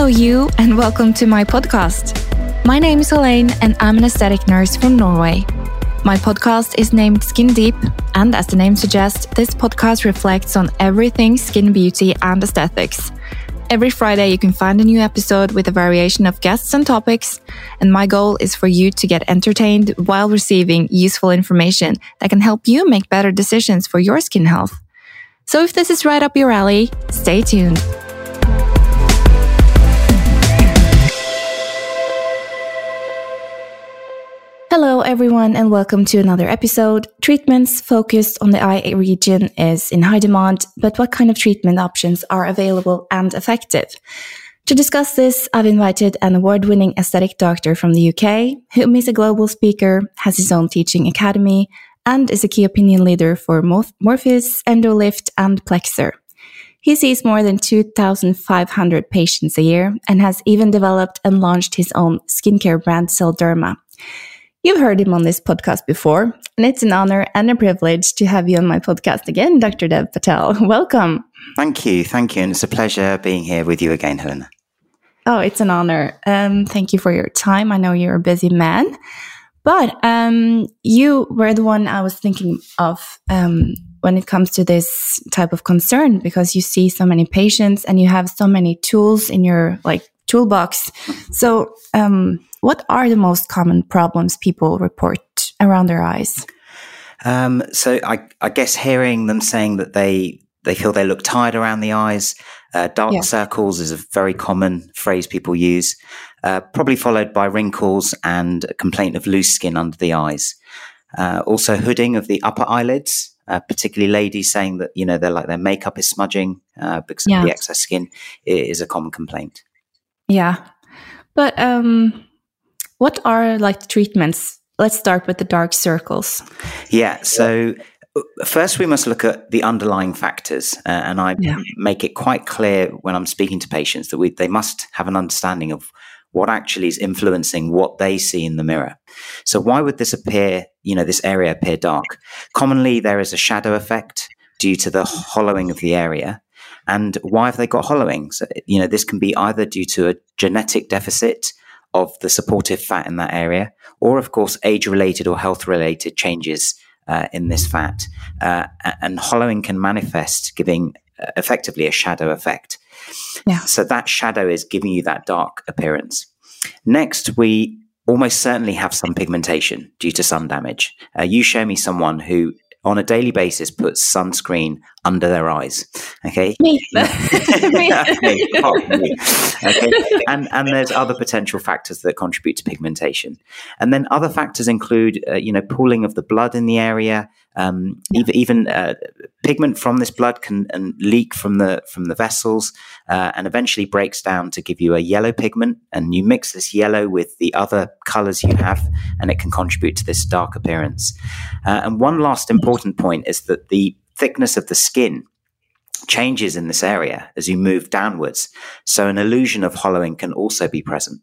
Hello, you, and welcome to my podcast. My name is Elaine, and I'm an aesthetic nurse from Norway. My podcast is named Skin Deep, and as the name suggests, this podcast reflects on everything skin beauty and aesthetics. Every Friday, you can find a new episode with a variation of guests and topics. And my goal is for you to get entertained while receiving useful information that can help you make better decisions for your skin health. So if this is right up your alley, stay tuned. Hello, everyone, and welcome to another episode. Treatments focused on the eye region is in high demand, but what kind of treatment options are available and effective? To discuss this, I've invited an award winning aesthetic doctor from the UK, who is a global speaker, has his own teaching academy, and is a key opinion leader for Morpheus, Endolift, and Plexr. He sees more than 2,500 patients a year and has even developed and launched his own skincare brand, Cellderma. You've heard him on this podcast before, and it's an honor and a privilege to have you on my podcast again, Dr. Dev Patel. Welcome. Thank you. Thank you. And it's a pleasure being here with you again, Helena. Oh, it's an honor. Um, thank you for your time. I know you're a busy man, but um, you were the one I was thinking of um, when it comes to this type of concern because you see so many patients and you have so many tools in your like toolbox. So, um, what are the most common problems people report around their eyes? Um, so I, I, guess hearing them saying that they they feel they look tired around the eyes, uh, dark yeah. circles is a very common phrase people use, uh, probably followed by wrinkles and a complaint of loose skin under the eyes. Uh, also, hooding of the upper eyelids, uh, particularly ladies saying that you know they're like their makeup is smudging uh, because yeah. of the excess skin is a common complaint. Yeah, but um, what are like treatments? Let's start with the dark circles. Yeah. So uh, first we must look at the underlying factors uh, and i yeah. make it quite clear when i'm speaking to patients that we, they must have an understanding of what actually is influencing what they see in the mirror so why would this appear you know this area appear dark commonly there is a shadow effect due to the hollowing of the area and why have they got hollowing so you know this can be either due to a genetic deficit of the supportive fat in that area, or of course, age related or health related changes uh, in this fat. Uh, and hollowing can manifest, giving uh, effectively a shadow effect. Yeah. So that shadow is giving you that dark appearance. Next, we almost certainly have some pigmentation due to sun damage. Uh, you show me someone who on a daily basis puts sunscreen under their eyes. Okay. Me. me. okay. And and there's other potential factors that contribute to pigmentation. And then other factors include, uh, you know, pooling of the blood in the area. Um, yeah. Even even uh, pigment from this blood can leak from the from the vessels uh, and eventually breaks down to give you a yellow pigment. And you mix this yellow with the other colors you have, and it can contribute to this dark appearance. Uh, and one last important point is that the thickness of the skin changes in this area as you move downwards. So an illusion of hollowing can also be present.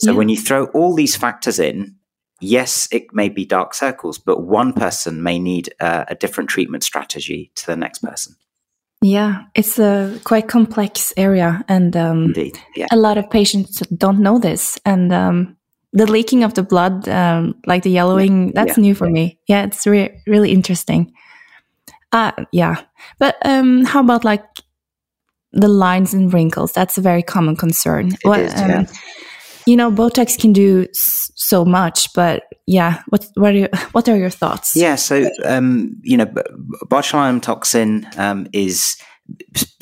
So yeah. when you throw all these factors in, yes, it may be dark circles, but one person may need uh, a different treatment strategy to the next person. Yeah, it's a quite complex area, and um, Indeed, yeah. a lot of patients don't know this. And um, the leaking of the blood, um, like the yellowing, that's yeah. new for me. Yeah, it's re- really interesting. Uh, yeah. But um, how about like the lines and wrinkles? That's a very common concern. It is, um, yeah. You know, Botox can do so much, but yeah, what what are your, what are your thoughts? Yeah, so um, you know, botulinum toxin um, is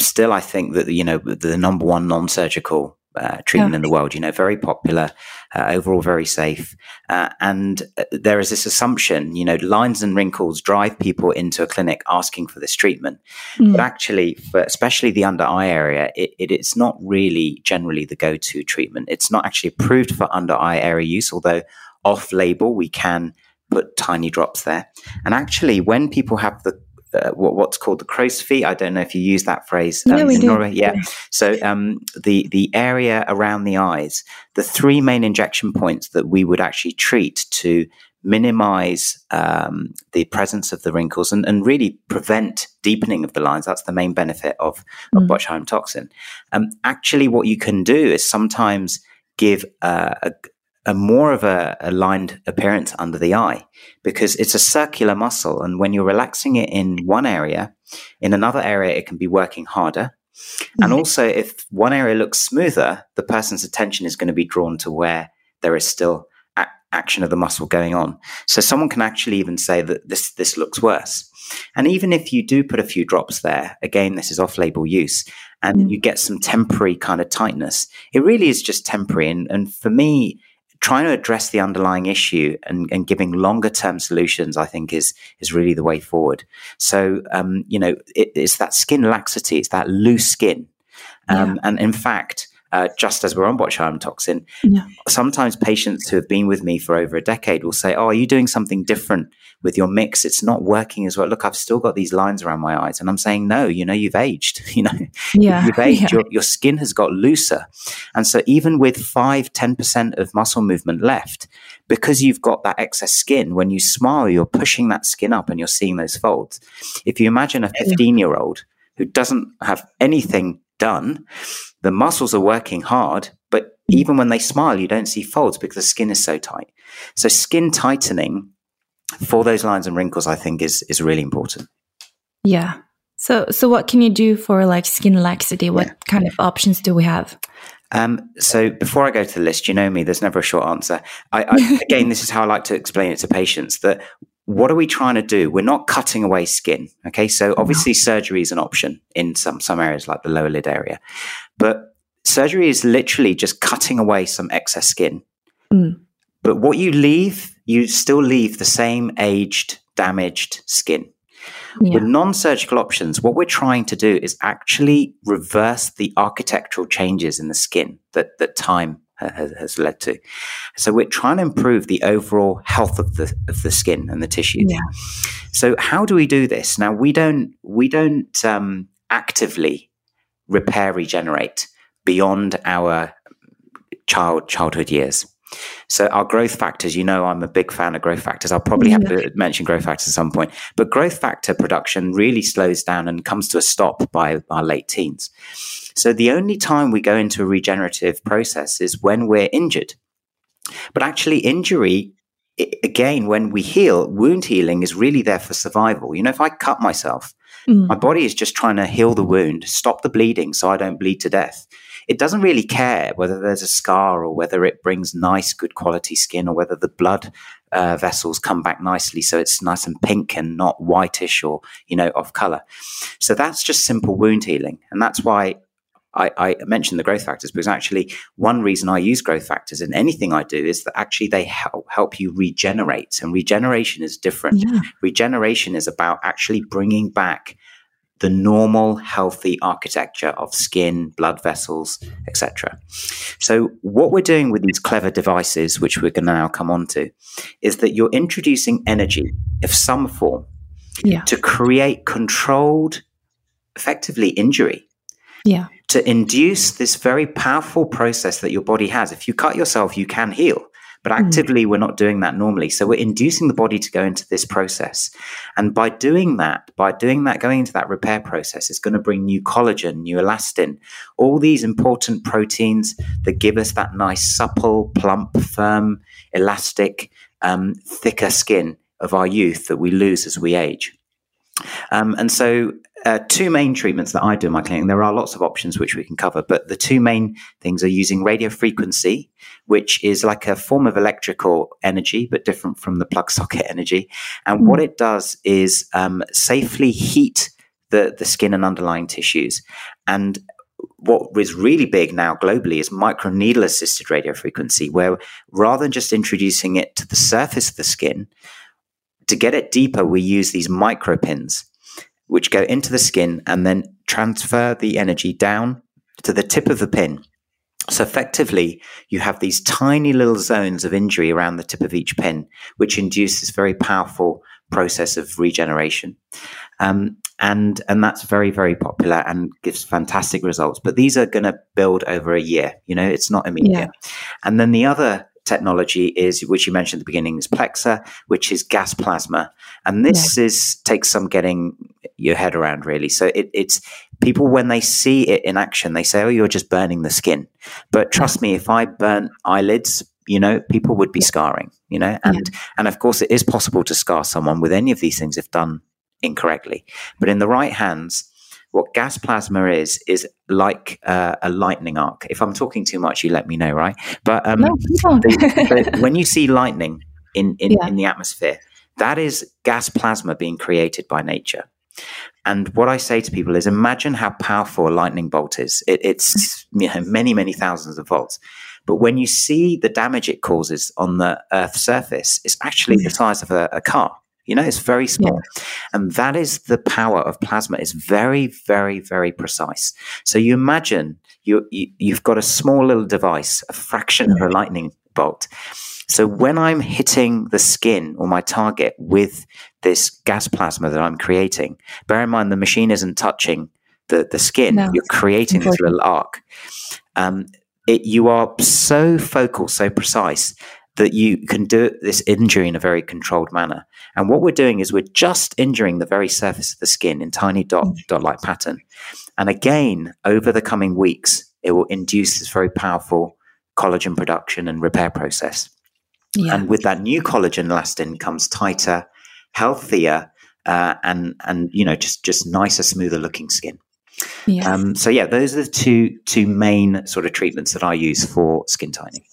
still, I think that you know the number one non-surgical uh, treatment in the world. You know, very popular, uh, overall very safe. Uh, and uh, there is this assumption, you know, lines and wrinkles drive people into a clinic asking for this treatment. Mm. But actually, for especially the under eye area, it, it, it's not really generally the go to treatment. It's not actually approved for under eye area use, although off label we can put tiny drops there. And actually, when people have the uh, what, what's called the crow's feet. I don't know if you use that phrase um, yeah, we do. Norway. Yeah. So um, the the area around the eyes, the three main injection points that we would actually treat to minimize um, the presence of the wrinkles and, and, really prevent deepening of the lines. That's the main benefit of, mm. botulinum toxin. Um, actually, what you can do is sometimes give a, a more of a, a, lined appearance under the eye because it's a circular muscle. And when you're relaxing it in one area, in another area, it can be working harder. Mm-hmm. And also, if one area looks smoother, the person's attention is going to be drawn to where there is still a- action of the muscle going on. So someone can actually even say that this this looks worse. And even if you do put a few drops there, again, this is off-label use, and mm. you get some temporary kind of tightness. It really is just temporary. And, and for me, trying to address the underlying issue and, and giving longer term solutions, I think is is really the way forward. So, um, you know, it, it's that skin laxity, it's that loose skin, um, yeah. and in fact, uh, just as we're on botulinum toxin, yeah. sometimes patients who have been with me for over a decade will say, "Oh, are you doing something different with your mix? It's not working as well." Look, I've still got these lines around my eyes, and I'm saying, "No, you know, you've aged. You know, yeah. you've aged. Yeah. Your, your skin has got looser, and so even with five, ten percent of muscle movement left." Because you've got that excess skin, when you smile, you're pushing that skin up and you're seeing those folds. If you imagine a 15 year old who doesn't have anything done, the muscles are working hard, but even when they smile, you don't see folds because the skin is so tight. So skin tightening for those lines and wrinkles, I think, is is really important. Yeah. So so what can you do for like skin laxity? What yeah. kind of options do we have? Um, so before I go to the list, you know me, there's never a short answer. I, I, again, this is how I like to explain it to patients that what are we trying to do? We're not cutting away skin. Okay. So obviously surgery is an option in some, some areas like the lower lid area, but surgery is literally just cutting away some excess skin. Mm. But what you leave, you still leave the same aged, damaged skin. Yeah. With non surgical options, what we're trying to do is actually reverse the architectural changes in the skin that, that time has, has, led to. So we're trying to improve the overall health of the of the skin and the tissues. Yeah. So how do we do this? Now we don't we don't um, actively repair regenerate beyond our child childhood years. So our growth factors, you know, I'm a big fan of growth factors. I'll probably have to mention growth factors at some point, but growth factor production really slows down and comes to a stop by our late teens. So the only time we go into a regenerative process is when we're injured. But actually, injury, again, when we heal, wound healing is really there for survival. You know, if I cut myself, mm. my body is just trying to heal the wound, stop the bleeding so I don't bleed to death. It doesn't really care whether there's a scar or whether it brings nice, good quality skin or whether the blood uh, vessels come back nicely so it's nice and pink and not whitish or, you know, off color. So that's just simple wound healing. And that's why I, I, mentioned the growth factors because actually one reason I use growth factors in anything I do is that actually they help help you regenerate, and regeneration is different. Yeah. Regeneration is about actually bringing back the normal healthy architecture of skin, blood vessels, etc. So what we're doing with these clever devices, which we're going to now come on to, is that you're introducing energy of some form yeah. to create controlled, effectively injury. Yeah to induce this very powerful process that your body has. If you cut yourself, you can heal. But hmm. actively, mm. we're not doing that normally. So we're inducing the body to go into this process. And by doing that, by doing that, going into that repair process, it's going to bring new collagen, new elastin, all these important proteins that give us that nice, supple, plump, firm, elastic, um, thicker skin of our youth that we lose as we age. Um, and so uh, two main treatments that I do in my clinic. There are lots of options which we can cover, but the two main things are using radio frequency, which is like a form of electrical energy, but different from the plug socket energy. And what it does is um, safely heat the, the skin and underlying tissues. And what is really big now globally is microneedle assisted radio frequency, where rather than just introducing it to the surface of the skin, to get it deeper, we use these micropins which go into the skin and then transfer the energy down to the tip of the pin. So effectively, you have these tiny little zones of injury around the tip of each pin, which induce this very powerful process of regeneration. Um, and and that's very very popular and gives fantastic results. But these are going to build over a year. You know, it's not immediate. Yeah. And then the other technology is, which you mentioned at the beginning, is Plexr, which is gas plasma, and this yeah. is takes some getting your head around really. So it, it's people when they see it in action, they say, "Oh, you're just burning the skin," but trust me, if I burn eyelids, you know, people would be scarring, you know, and yeah. and of course, it is possible to scar someone with any of these things if done incorrectly, but in the right hands what gas plasma is is like uh, a lightning arc. If I'm talking too much, you let me know, right? But um, no, the, the, when you see lightning in in, yeah. in the atmosphere, that is gas plasma being created by nature. And what I say to people is, imagine how powerful a lightning bolt is. It, it's you know, many many thousands of volts. But when you see the damage it causes on the Earth's surface, it's actually the mm. size of a, a car. You know, it's very small. Yeah. And that is the power of plasma. It's very, very, very precise. So you imagine you, you, have got a small little device, a fraction of a mm. lightning bolt. So when I'm hitting the skin or my target with this gas plasma that I'm creating, bear in mind the machine isn't touching the, the skin. No. You're creating this little arc. Um, it, you are so focal, so precise that you can do this injury in a very controlled manner. And what we're doing is we're just injuring the very surface of the skin in tiny dot mm. dot like pattern. And again, over the coming weeks, it will induce this very powerful collagen production and repair process. Yeah. And with that new collagen elastin comes tighter, healthier, uh, and and you know just just nicer, smoother looking skin. Yes. Um, so yeah, those are the two two main sort of treatments that I use for skin tightening.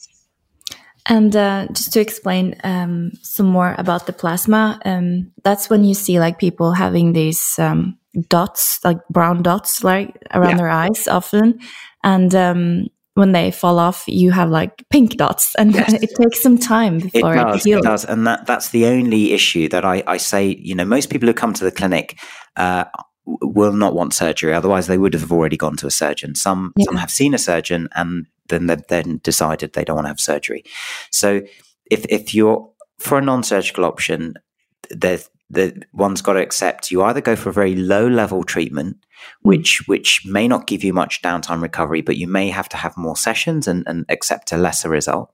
And uh, just to explain um, some more about the plasma, um, that's when you see like people having these um, dots, like brown dots, like around yeah. their eyes often, and um, when they fall off, you have like pink dots, and yes. it takes some time before it, does, it heals. It does, and that that's the only issue that I, I say. You know, most people who come to the clinic. Uh, will not want surgery otherwise they would have already gone to a surgeon some yeah. some have seen a surgeon and then they've then decided they don't want to have surgery. So if if you're for a non-surgical option, the the one's got to accept you either go for a very low level treatment. Which which may not give you much downtime recovery, but you may have to have more sessions and, and accept a lesser result.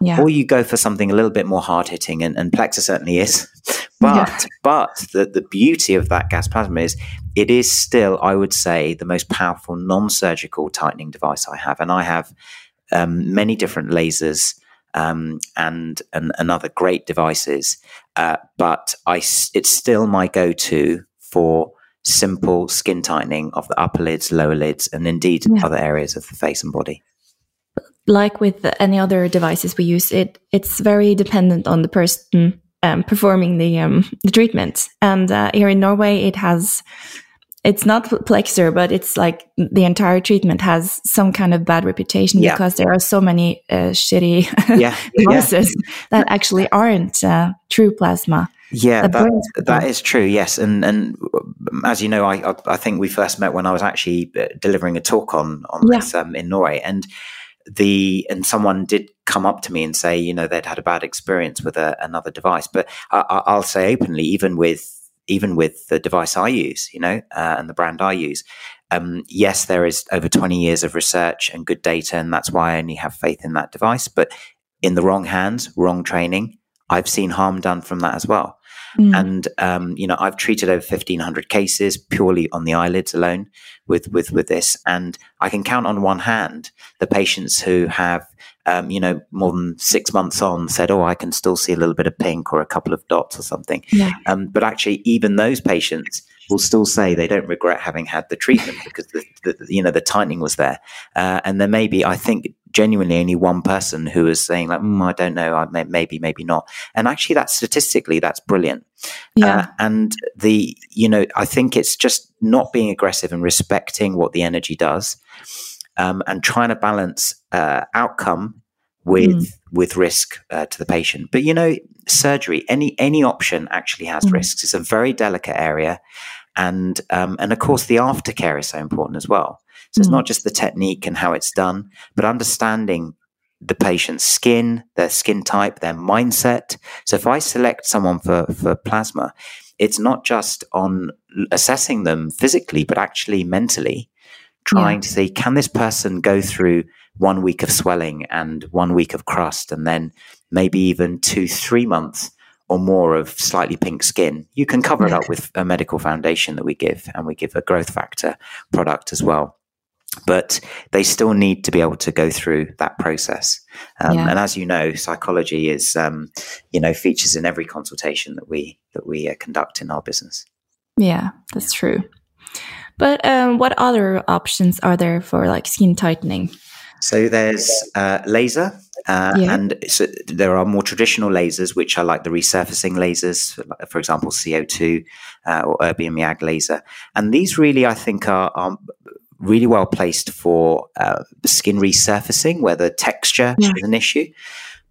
Yeah. Or you go for something a little bit more hard hitting, and, and Plexr certainly is. But yeah. but the, the beauty of that gas plasma is it is still, I would say, the most powerful non-surgical tightening device I have, and I have um, many different lasers um, and, and, and other great devices. Uh, but I, it's still my go-to for simple skin tightening of the upper lids, lower lids, and indeed yeah. other areas of the face and body like with any other devices we use, it it's very dependent on the person um, performing the um, the treatment. And uh, here in Norway, it has it's not Plexr, but it's like the entire treatment has some kind of bad reputation yeah. because there are so many uh, shitty yeah. devices yeah. that actually aren't uh, true plasma. Yeah, that, that is true. Yes, and and as you know, I I think we first met when I was actually uh, delivering a talk on on this um, in Norway, and the and someone did come up to me and say, you know, they'd had a bad experience with a, another device. But I, will say openly, even with even with the device I use, you know, uh, and the brand I use, um, yes, there is over twenty years of research and good data, and that's why I only have faith in that device. But in the wrong hands, wrong training, I've seen harm done from that as well. Mm. And um, you know, I've treated over fifteen hundred cases purely on the eyelids alone with with with this, and I can count on one hand the patients who have, um, you know, more than six months on said, "Oh, I can still see a little bit of pink or a couple of dots or something." Yeah. Um, but actually, even those patients will still say they don't regret having had the treatment because the, the you know the tightening was there, uh, and there may be, I think, genuinely only one person who is saying like, mm, I don't know, I may, maybe, maybe not. And actually, that statistically, that's brilliant. Yeah. Uh, and the, you know, I think it's just not being aggressive and respecting what the energy does, um, and trying to balance uh, outcome with mm. with risk uh, to the patient. But you know, surgery, any any option actually has mm. risks. It's a very delicate area, and um, and of course, the aftercare is so important as well. So it's mm. not just the technique and how it's done, but understanding the patient's skin, their skin type, their mindset. So if I select someone for, for plasma, it's not just on assessing them physically, but actually mentally, trying yeah. to see can this person go through one week of swelling and one week of crust, and then maybe even two, three months or more of slightly pink skin, you can cover it up with a medical foundation that we give, and we give a growth factor product as well. But they still need to be able to go through that process. Um, yeah. And as you know, psychology is, um, you know, features in every consultation that we that we uh, conduct in our business. Yeah, that's true. But um, what other options are there for like skin tightening? So there's uh, laser, uh, yeah. and so there are more traditional lasers, which are like the resurfacing lasers, for example, CO2 uh, or erbium YAG laser. And these really, I think, are, are really well placed for uh, skin resurfacing, where the texture yeah. is an issue.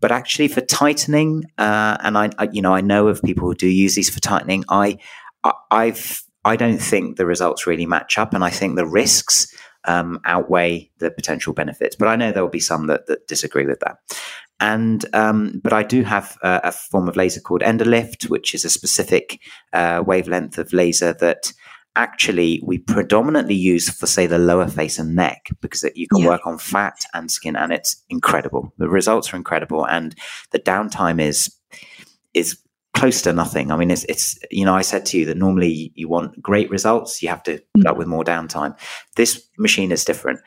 But actually, for tightening, uh, and I, I, you know, I know of people who do use these for tightening. I, I I've I don't think the results really match up, and I think the risks um, outweigh the potential benefits. But I know there will be some that, that disagree with that. And um, but I do have a, a, form of laser called Endolift, which is a specific uh, wavelength of laser that actually we predominantly use for say the lower face and neck because you can yeah. work on fat and skin, and it's incredible. The results are incredible, and the downtime is is close to nothing. I mean, it's, it's, you know, I said to you that normally you want great results, you have to put up with more downtime. This machine is different,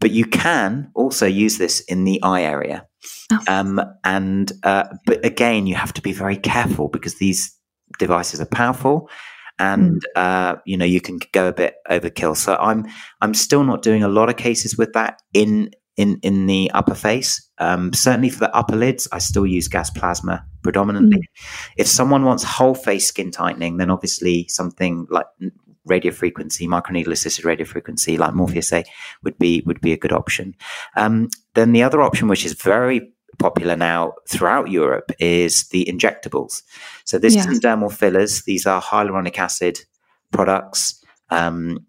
but you can also use this in the eye area. Oh. Um, and, uh, but again, you have to be very careful because these devices are powerful and mm. uh, you know you can go a bit overkill. So I'm I'm still not doing a lot of cases with that in in in the upper face. Um, certainly for the upper lids, I still use gas plasma predominantly. Mm. If someone wants whole face skin tightening, then obviously something like radio frequency, microneedle assisted radio frequency, like Morpheus8, would be would be a good option. Um, then the other option, which is very popular now throughout Europe, is the injectables. So this yeah. is dermal fillers. These are hyaluronic acid products. Um,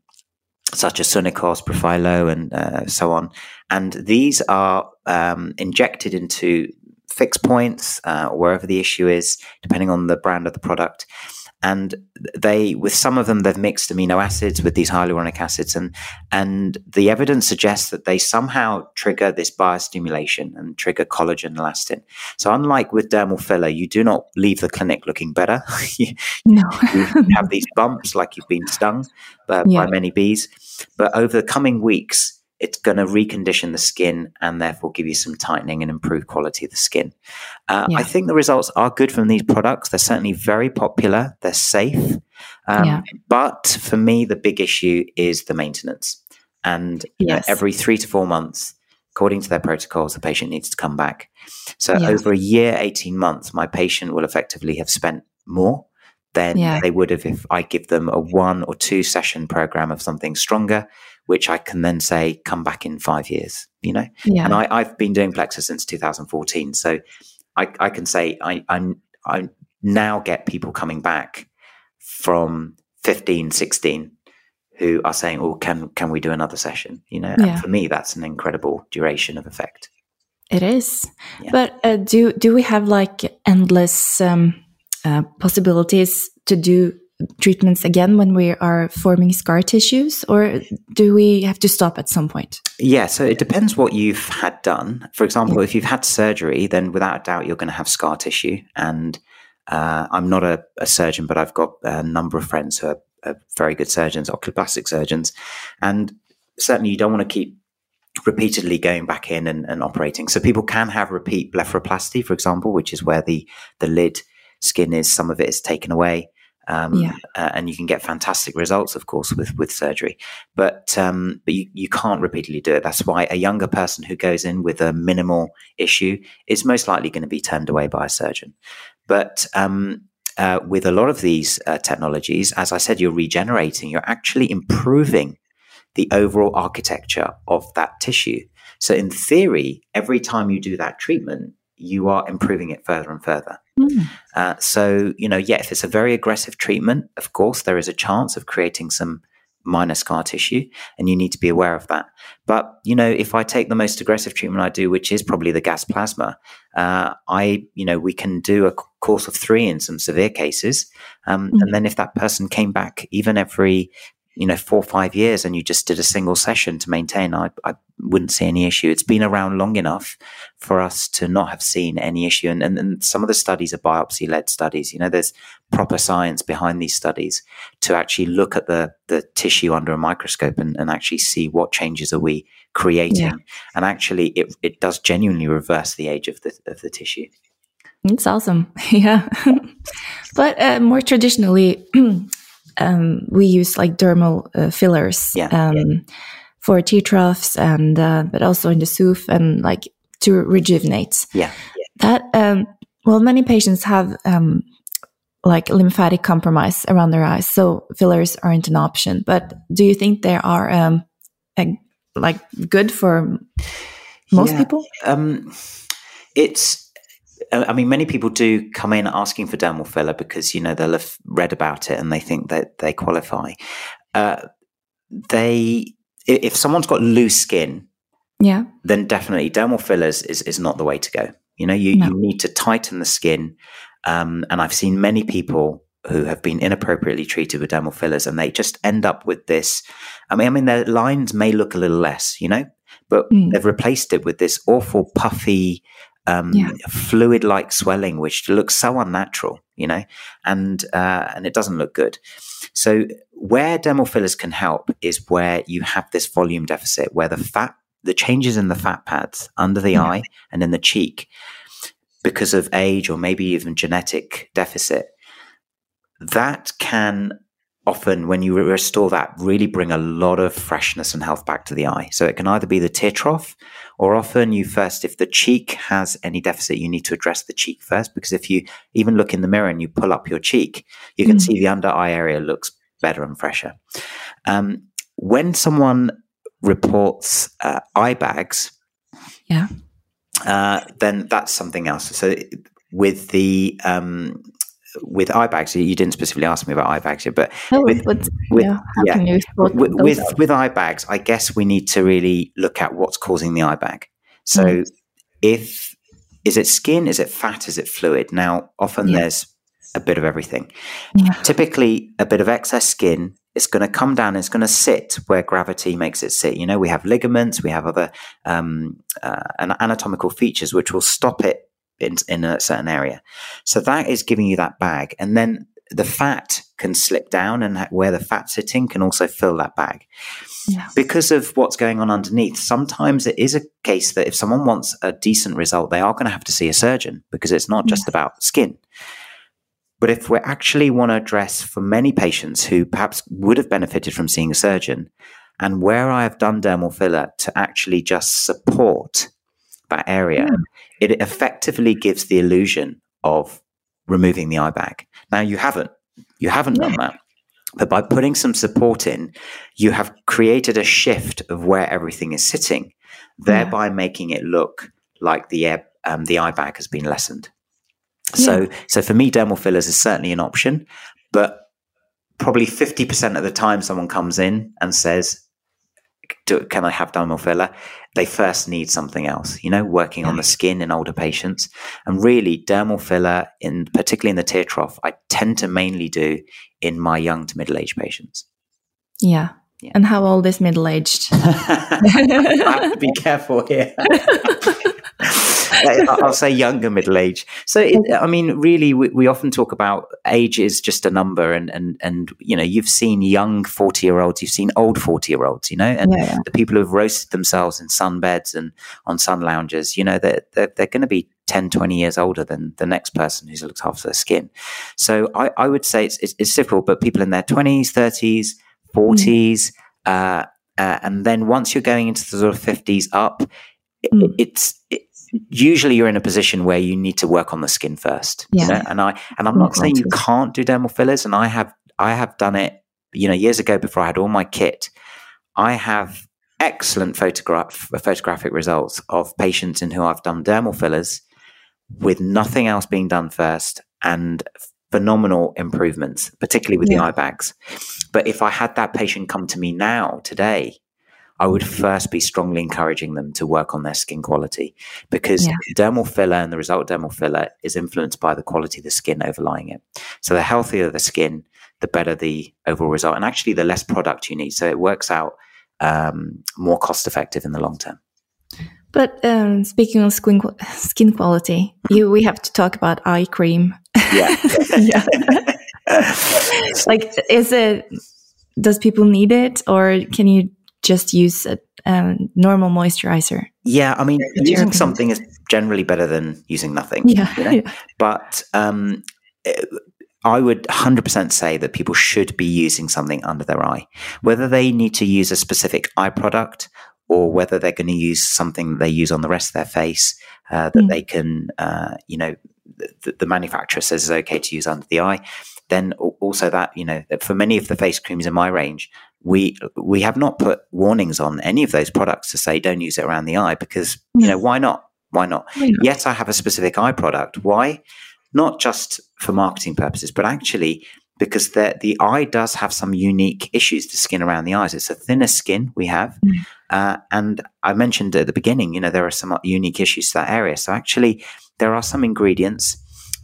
such as Sunekos, Profhilo, and uh, so on. And these are um, injected into fixed points, uh, wherever the issue is, depending on the brand of the product. And they, with some of them, they've mixed amino acids with these hyaluronic acids, and and the evidence suggests that they somehow trigger this biostimulation and trigger collagen elastin. So, unlike with dermal filler, you do not leave the clinic looking better. you, no. you have these bumps like you've been stung uh, by, yeah. by many bees, but over the coming weeks, it's going to recondition the skin and therefore give you some tightening and improve quality of the skin. Uh, yeah. I think the results are good from these products. They're certainly very popular. They're safe. Um, yeah. But for me, the big issue is the maintenance. And yes. know, every three to four months, according to their protocols, the patient needs to come back. So yeah. over a year, 18 months, my patient will effectively have spent more than they would have if I give them a one or two session program of something stronger which I can then say, come back in five years, you know? Yeah. And I, have been doing Plexus since 2014. So I, I can say I, I, I now get people coming back from 15, 16 who are saying, "Oh, can can we do another session?" You know, yeah. and for me, that's an incredible duration of effect. It is, yeah. but uh, do do we have like endless um, uh, possibilities to do treatments again when we are forming scar tissues, or do we have to stop at some point? Yeah, so it depends what you've had done. For example, yeah. if you've had surgery, then without a doubt you're going to have scar tissue. And uh, I'm not a, a, surgeon, but I've got a number of friends who are, are very good surgeons, oculoplastic surgeons, and certainly you don't want to keep repeatedly going back in and, and, operating. So people can have repeat blepharoplasty, for example, which is where the the lid skin is some of it is taken away. Um, yeah. uh, and you can get fantastic results, of course, with with surgery. But um, but you, you can't repeatedly do it. That's why a younger person who goes in with a minimal issue is most likely going to be turned away by a surgeon. But um, uh, with a lot of these uh, technologies, as I said, you're regenerating. You're actually improving the overall architecture of that tissue. So in theory, every time you do that treatment, you are improving it further and further. Mm. Uh, so, you know, yeah, if it's a very aggressive treatment, of course, there is a chance of creating some minor scar tissue, and you need to be aware of that. But, you know, if I take the most aggressive treatment I do, which is probably the gas plasma, uh, I, you know, we can do a course of three in some severe cases. Um, mm. And then if that person came back even every you know four or five years and you just did a single session to maintain I, I wouldn't see any issue. It's been around long enough for us to not have seen any issue. And, and, and some of the studies are biopsy led studies. You know, there's proper science behind these studies to actually look at the, the tissue under a microscope and, and actually see what changes are we creating. Yeah. And actually, it, it does genuinely reverse the age of the, of the tissue. It's awesome. Yeah. but uh, more traditionally, um, we use like dermal uh, fillers yeah, um, yeah. for tear troughs and uh, but also in the sooth and like to rejuvenate. Yeah. That um, well, many patients have um, like lymphatic compromise around their eyes, so fillers aren't an option. But do you think they are um, a, like good for most yeah. people? Um, it's I mean, many people do come in asking for dermal filler because you know they'll have read about it and they think that they qualify. Uh, they, if someone's got loose skin, yeah, then definitely dermal fillers is is not the way to go. You know, you, no. you need to tighten the skin, um, and I've seen many people who have been inappropriately treated with dermal fillers, and they just end up with this. I mean, I mean, their lines may look a little less, you know, but mm. they've replaced it with this awful puffy um, yeah. fluid like swelling, which looks so unnatural, you know, and uh, and it doesn't look good. So where dermal fillers can help is where you have this volume deficit, where the fat, the changes in the fat pads under the yeah. eye and in the cheek, because of age or maybe even genetic deficit, that can often when you restore that really bring a lot of freshness and health back to the eye. So it can either be the tear trough or often you first if the cheek has any deficit you need to address the cheek first because if you even look in the mirror and you pull up your cheek you can mm. see the under eye area looks better and fresher. Um, when someone reports uh, eye bags yeah. uh, then that's something else. So with the um, with eye bags, you didn't specifically ask me about eye bags but oh, with, with, yeah, yeah, with, with, with, eye bags, I guess we need to really look at what's causing the eye bag. So, mm. if is it skin, is it fat, is it fluid? Now, often yeah. there's a bit of everything. Typically, a bit of excess skin is going to come down. It's going to sit where gravity makes it sit. You know, we have ligaments, we have other um, uh, anatomical features which will stop it in, in a certain area. So that is giving you that bag. And then the fat can slip down and where the fat's sitting can also fill that bag. Yeah. Because of what's going on underneath, sometimes it is a case that if someone wants a decent result, they are going to have to see a surgeon because it's not just yeah. about skin. But if we actually want to address for many patients who perhaps would have benefited from seeing a surgeon, and where I have done dermal filler to actually just support that area, yeah it effectively gives the illusion of removing the eye bag. Now you haven't, you haven't done that. But by putting some support in, you have created a shift of where everything is sitting, thereby yeah. making it look like the air, um, the eye bag has been lessened. So, yeah. so for me, dermal fillers is certainly an option, but probably 50% of the time someone comes in and says, can I have dermal filler? They first need something else, you know, working on the skin in older patients. And really, dermal filler, in particularly in the tear trough, I tend to mainly do in my young to middle aged patients. Yeah. yeah. And how old is middle aged? I have to be careful here. I'll say younger middle age. So, it, I mean, really, we, we, often talk about age is just a number, and and and you know, you've seen young forty year olds, you've seen old forty year olds, you know, and yeah, yeah. the people who've roasted themselves in sun beds and on sun lounges, you know, they're they're, they're going to be 10, 20 years older than the next person who's looked after their skin. So, I, I would say it's, it's, it's difficult, but people in their twenties, thirties, forties. Mm. Uh, uh, and then once you're going into the sort of 50s up, mm. it's it, usually you're in a position where you need to work on the skin first. Yeah. You know? And I and I'm not saying you can't do dermal fillers, and I have I have done it, you know, years ago before I had all my kit. I have excellent photograph photographic results of patients in who I've done dermal fillers with nothing else being done first and phenomenal improvements, particularly with yeah. the eye bags. But if I had that patient come to me now, today, I would first be strongly encouraging them to work on their skin quality because yeah. dermal filler and the result of dermal filler is influenced by the quality of the skin overlying it. So the healthier the skin, the better the overall result. And actually, the less product you need. So it works out um, more cost effective in the long term. But um, speaking of skin skin quality, you we have to talk about eye cream. Yeah, yeah. like, is it? Does people need it, or can you just use a, normal moisturizer? Yeah, I mean, using something is generally better than using nothing. Yeah, you know? yeah. but um, I would 100% say that people should be using something under their eye. Whether they need to use a specific eye product or whether they're going to use something they use on the rest of their face uh, that mm. they can, uh, you know, the, the, manufacturer says is okay to use under the eye. Then also that, you know, for many of the face creams in my range, we we have not put warnings on any of those products to say don't use it around the eye because you know why not? Why not? Not? Yes, I have a specific eye product. Why? not just for marketing purposes, but actually because the, the eye does have some unique issues, the skin around the eyes. It's a thinner skin we have. Mm. Uh, and I mentioned at the beginning, you know, there are some unique issues to that area. So actually, there are some ingredients,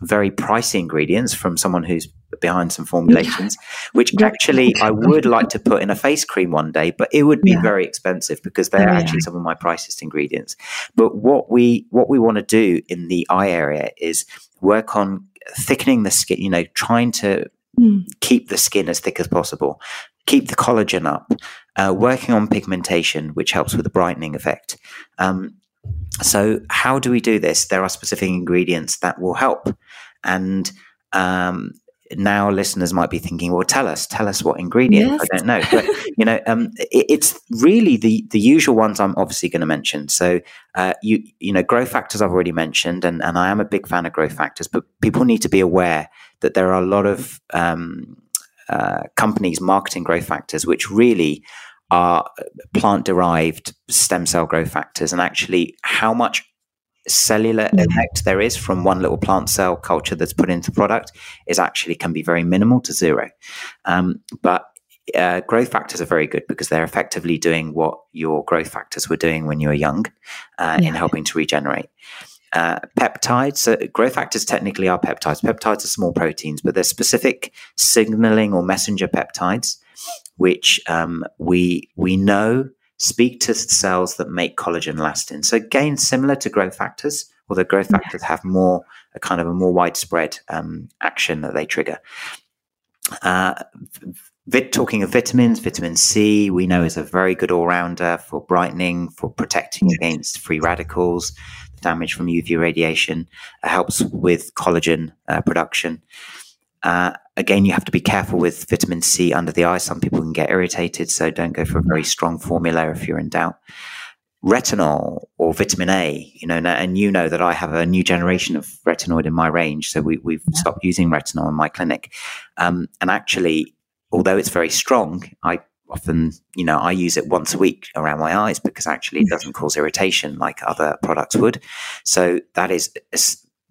very pricey ingredients from someone who's behind some formulations, yeah. which actually I would like to put in a face cream one day, but it would be yeah. very expensive because they're oh, actually some of my priciest ingredients. But what we what we want to do in the eye area is work on thickening the skin, you know, trying to mm. keep the skin as thick as possible, keep the collagen up, uh, working on pigmentation, which helps with the brightening effect. Um, so, how do we do this? There are specific ingredients that will help. And um, now listeners might be thinking, well, tell us, tell us what ingredient. Yes. I don't know, but you know, um, it, it's really the the usual ones I'm obviously going to mention. So, uh, you you know, growth factors I've already mentioned, and and I am a big fan of growth factors, but people need to be aware that there are a lot of um, uh, companies marketing growth factors, which really are plant derived stem cell growth factors, and actually how much cellular yeah. effect there is from one little plant cell culture that's put into the product is actually can be very minimal to zero. Um, but uh, growth factors are very good because they're effectively doing what your growth factors were doing when you were young uh, yeah. in helping to regenerate. Uh, peptides, so growth factors technically are peptides. Peptides are small proteins, but they're specific signaling or messenger peptides, which um, we we know speak to cells that make collagen elastin. So again, similar to growth factors, although growth factors have more a kind of a more widespread um, action that they trigger. Uh, vit, talking of vitamins, vitamin C we know is a very good all rounder for brightening, for protecting against free radicals, damage from UV radiation. It helps with collagen uh, production. Uh, again, you have to be careful with vitamin C under the eye. Some people can get irritated, so don't go for a very strong formula if you're in doubt. Retinol or vitamin A, you know, and you know that I have a new generation of retinoid in my range, so we, have stopped using retinol in my clinic. Um, and actually, although it's very strong, I often, you know, I use it once a week around my eyes because actually it doesn't cause irritation like other products would. So that is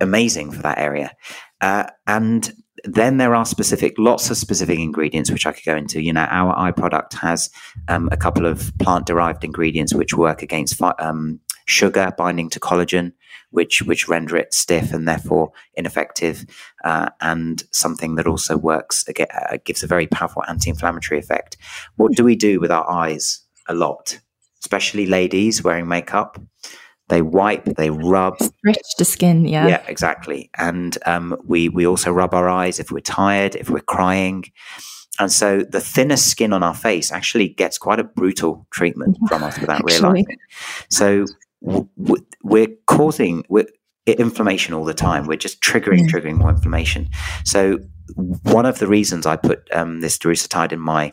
amazing for that area. Uh, and then there are specific, lots of specific ingredients which I could go into. You know, our eye product has um, a couple of plant derived ingredients which work against um, sugar binding to collagen, which which render it stiff and therefore ineffective, uh, and something that also works uh, gives a very powerful anti-inflammatory effect. What do we do with our eyes? A lot, especially ladies wearing makeup. They wipe, they rub, stretch the skin. Yeah, yeah, exactly. And um, we we also rub our eyes if we're tired, if we're crying. And so the thinner skin on our face actually gets quite a brutal treatment from us without realizing. So w- we're causing we're, inflammation all the time. We're just triggering, mm. triggering more inflammation. So one of the reasons I put um, this darutoside in my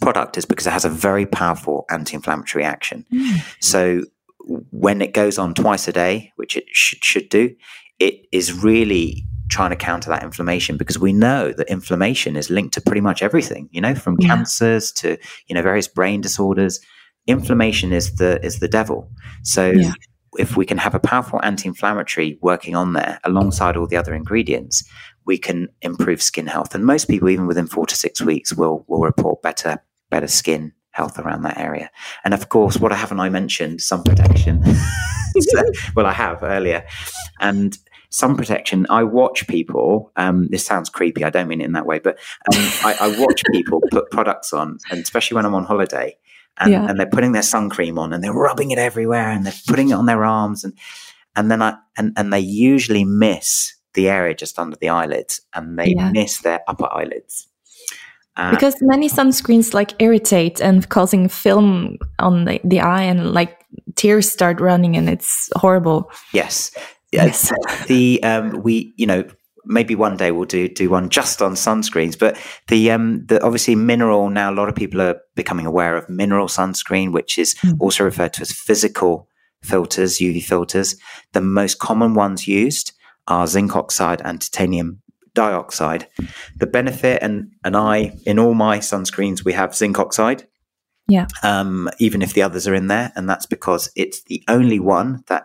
product is because it has a very powerful anti-inflammatory action. Mm. So when it goes on twice a day, which it should, should do, it is really trying to counter that inflammation because we know that inflammation is linked to pretty much everything, you know, from yeah. cancers to, you know, various brain disorders. Inflammation is the is the devil. So yeah. if we can have a powerful anti-inflammatory working on there alongside all the other ingredients, we can improve skin health. And most people, even within four to six weeks, will will report better better skin health around that area. And of course, what haven't I mentioned? Sun protection. so, well, I have earlier. And sun protection, I watch people, um, this sounds creepy, I don't mean it in that way, but um, I, I, watch people put products on, and especially when I'm on holiday. and, yeah. and they're putting their sun cream on and they're rubbing it everywhere and they're putting it on their arms and and then I and, and they usually miss the area just under the eyelids and they yeah. miss their upper eyelids. Uh, because many sunscreens like irritate and causing film on the, the eye and like tears start running and it's horrible. Yes. Yes. the um we you know maybe one day we'll do do one just on sunscreens. But the um the obviously mineral now a lot of people are becoming aware of mineral sunscreen, which is mm. also referred to as physical filters, UV filters. The most common ones used are zinc oxide and titanium dioxide. The benefit and and I in all my sunscreens we have zinc oxide. Yeah. Um, even if the others are in there, and that's because it's the only one that,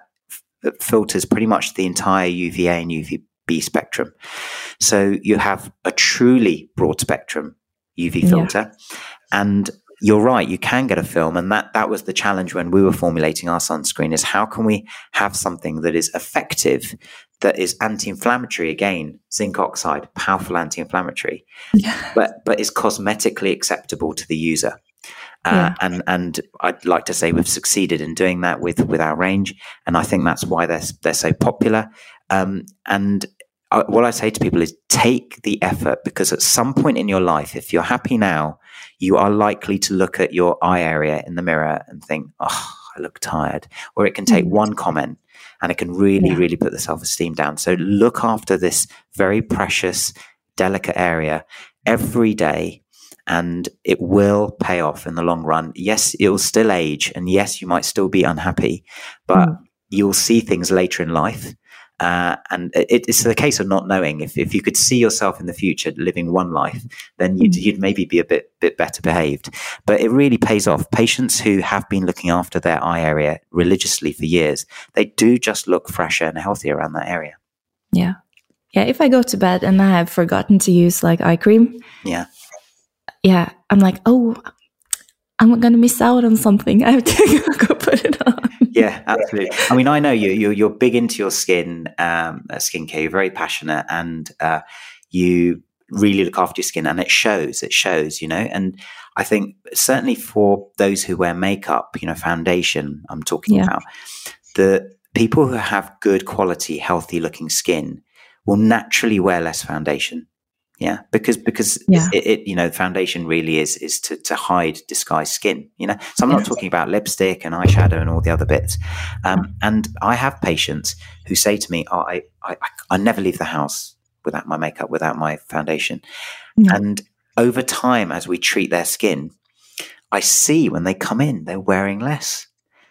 f- filters pretty much the entire UVA and UVB spectrum. So you have a truly broad spectrum UV filter. Yeah. And you're right, you can get a film. And that, that was the challenge when we were formulating our sunscreen is how can we have something that is effective, that is anti-inflammatory again, zinc oxide, powerful anti-inflammatory, yeah. but, but is cosmetically acceptable to the user. Uh, yeah. and and I'd like to say we've succeeded in doing that with with our range, and I think that's why they're they're so popular. Um, and I, what I say to people is take the effort because at some point in your life, if you're happy now, you are likely to look at your eye area in the mirror and think, oh, I look tired. Or it can take mm. one comment and it can really, yeah. really put the self esteem down. So look after this very precious, delicate area every day and it will pay off in the long run. Yes, it will still age and yes, you might still be unhappy, but mm. you'll see things later in life uh, and it, it's the case of not knowing. If, if you could see yourself in the future living one life, then you'd, hmm. you'd maybe be a bit bit better behaved. But it really pays off. Patients who have been looking after their eye area religiously for years, they do just look fresher and healthier around that area. Yeah, yeah. If I go to bed and I have forgotten to use like eye cream, yeah, yeah, I'm like, oh, I'm going to miss out on something. I have to go put it on yeah, absolutely. I mean, I know you. You're, you're big into your skin, um, uh, skincare. You're very passionate, and uh, you really look after your skin, and it shows. It shows, you know. And I think certainly for those who wear makeup, you know, foundation. I'm talking yeah. about the people who have good quality, healthy looking skin will naturally wear less foundation yeah, because because yeah. It, it, you know the foundation really is is to to hide disguised skin. You know, so I'm not talking about lipstick and eyeshadow and all the other bits. Um, and I have patients who say to me, oh, I, I I never leave the house without my makeup, without my foundation. Yeah. And over time, as we treat their skin, I see when they come in, they're wearing less.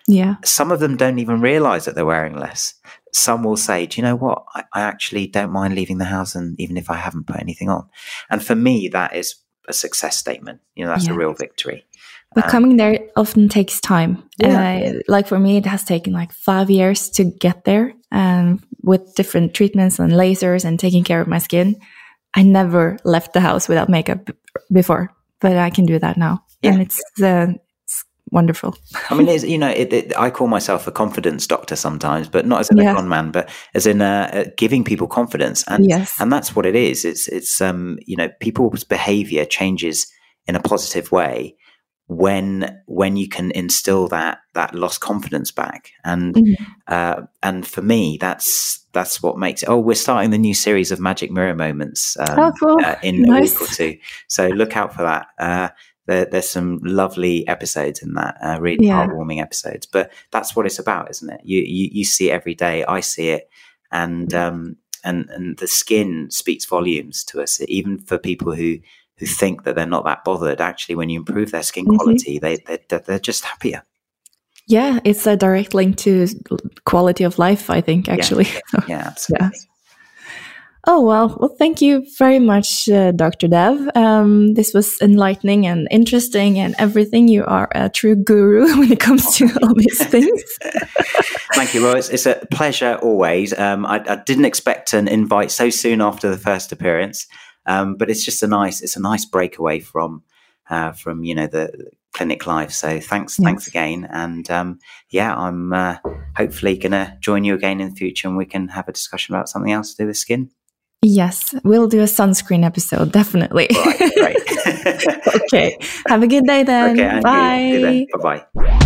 Yeah. Some of them don't even realize that they're wearing less some will say, do you know what? I, I, actually don't mind leaving the house and even if I haven't put anything on. And for me, that is a success statement. You know, that's yeah. a real victory. But um, coming there often takes time. Yeah. Uh, like for me, it has taken like five years to get there um, with different treatments and lasers and taking care of my skin. I never left the house without makeup before, but I can do that now. Yeah. And it's, uh, wonderful. I mean, it's, you know, it, it, I call myself a confidence doctor sometimes, but not as in yeah. a con man, but as in uh, uh, giving people confidence, and yes. and that's what it is. It's it's um you know people's behavior changes in a positive way when when you can instill that that lost confidence back and mm-hmm. uh, and for me that's that's what makes it oh we're starting the new series of magic mirror moments um, oh, cool. uh, in nice. a week or two so look out for that uh, there, there's some lovely episodes in that, uh, really yeah. heartwarming episodes. But that's what it's about, isn't it? You, you you see it every day. I see it, and um, and and the skin speaks volumes to us, even for people who who think that they're not that bothered. Actually, when you improve their skin mm-hmm. quality, they they're, they're just happier. Yeah, it's a direct link to quality of life. I think actually. Yeah, yeah absolutely. Yeah. Oh, well, well, thank you very much, uh, Dr. Dev. Um, this was enlightening and interesting and everything. You are a true guru when it comes to all these things. thank you. Well, it's, it's a pleasure always. Um, I, I, didn't expect an invite so soon after the first appearance, um, but it's just a nice, it's a nice breakaway from, uh, from, you know, the clinic life. So thanks, yes. thanks again. And, um, yeah, I'm, uh, hopefully going to join you again in the future and we can have a discussion about something else to do with skin. Yes, we'll do a sunscreen episode, definitely. Right, right. okay. Have a good day then. Okay, Bye. Bye